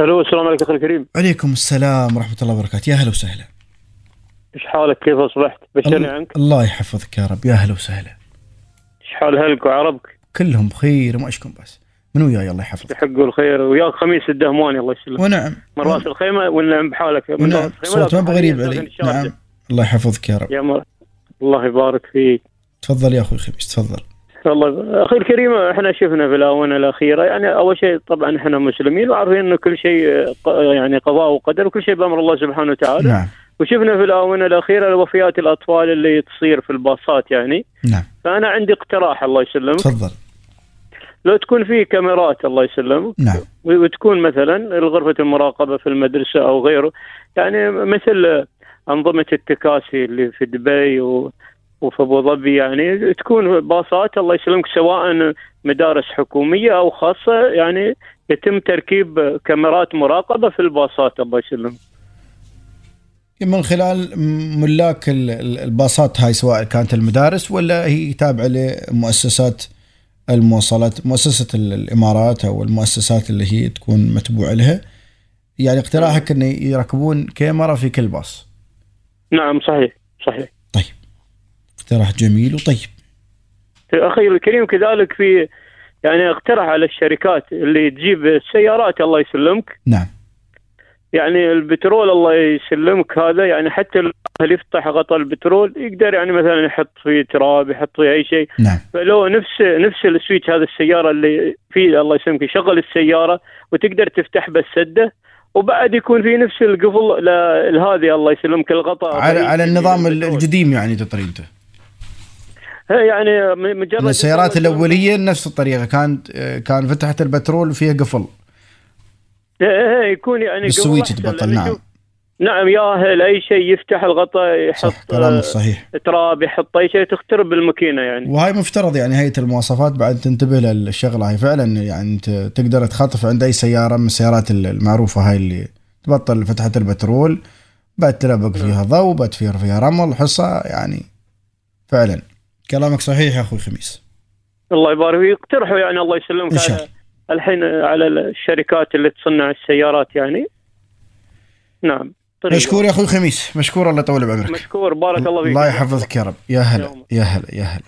ألو السلام عليكم أخي الكريم. عليكم السلام ورحمة الله وبركاته. يا هلا وسهلا. إيش حالك؟ كيف أصبحت؟ بشرني عنك؟ الله يحفظك يا رب. يا هلا وسهلا. إيش حال أهلك وعربك كلهم بخير وما اشكون بس. من وياي؟ الله يحفظك. يحقوا الخير. وياك خميس الدهماني الله يسلمك ونعم. من راس الخيمة والنعم بحالك؟ من ونعم صوت ما بغريب علي. نعم. الله يحفظك يا رب. يا مر... الله يبارك فيك. تفضل يا أخوي خميس تفضل. والله أخي الكريم إحنا شفنا في الآونة الأخيرة يعني أول شيء طبعا إحنا مسلمين وعارفين إنه كل شيء يعني قضاء وقدر وكل شيء بأمر الله سبحانه وتعالى. نعم. وشفنا في الآونة الأخيرة وفيات الأطفال اللي تصير في الباصات يعني. نعم. فأنا عندي اقتراح الله يسلمك. تفضل. لو تكون في كاميرات الله يسلمك. نعم. وتكون مثلا غرفة المراقبة في المدرسة أو غيره. يعني مثل أنظمة التكاسي اللي في دبي و وفي أبو ظبي يعني تكون باصات الله يسلمك سواء مدارس حكومية أو خاصة يعني يتم تركيب كاميرات مراقبة في الباصات الله يسلمك. من خلال ملاك ال- ال- الباصات هاي سواء كانت المدارس ولا هي تابعة لمؤسسات المواصلات مؤسسة ال- الإمارات أو المؤسسات اللي هي تكون متبوعة لها يعني اقتراحك انه يركبون كاميرا في كل باص نعم صحيح صحيح. اقتراح جميل وطيب. أخي الكريم كذلك في يعني اقترح على الشركات اللي تجيب السيارات الله يسلمك. نعم. يعني البترول الله يسلمك. هذا يعني حتى اللي يفتح غطاء البترول يقدر يعني مثلا يحط فيه تراب يحط فيه أي شيء. نعم. فلو نفس نفس السويتش هذا السيارة اللي فيه الله يسلمك يشغل السيارة وتقدر تفتح بس سده وبعد يكون في نفس القفل لهذه الله يسلمك الغطاء. على على النظام. القديم يعني هي يعني مجرد السيارات الأولية نفس الطريقة. كانت كان فتحت البترول وفيها قفل. إيه إيه يكون يعني بالسويتش أحسن، تبطل نعم. نعم ياهل أي شيء يفتح الغطاء يحط صح كلامك صحيح. تراب يحط أي شيء تخترب الماكينه يعني. وهاي مفترض يعني هيئة المواصفات بعد تنتبه للشغلة هاي. فعلا يعني أنت تقدر تخطف عند أي سيارة من السيارات المعروفة هاي اللي تبطل فتحة البترول. بعد تلبق فيها ضوء بعد فيها فيها رمل حصة يعني فعلا. كلامك صحيح يا أخوي خميس الله يبارك فيك. اقترحوا يعني الله يسلمك إن شاء على الحين على الشركات اللي تصنع السيارات يعني. نعم. طريقة. مشكور يا أخوي خميس مشكور الله يطول بعمرك. مشكور. بارك الله فيك. الله يحفظك يا رب. يا هلا. يا هلا يا هلا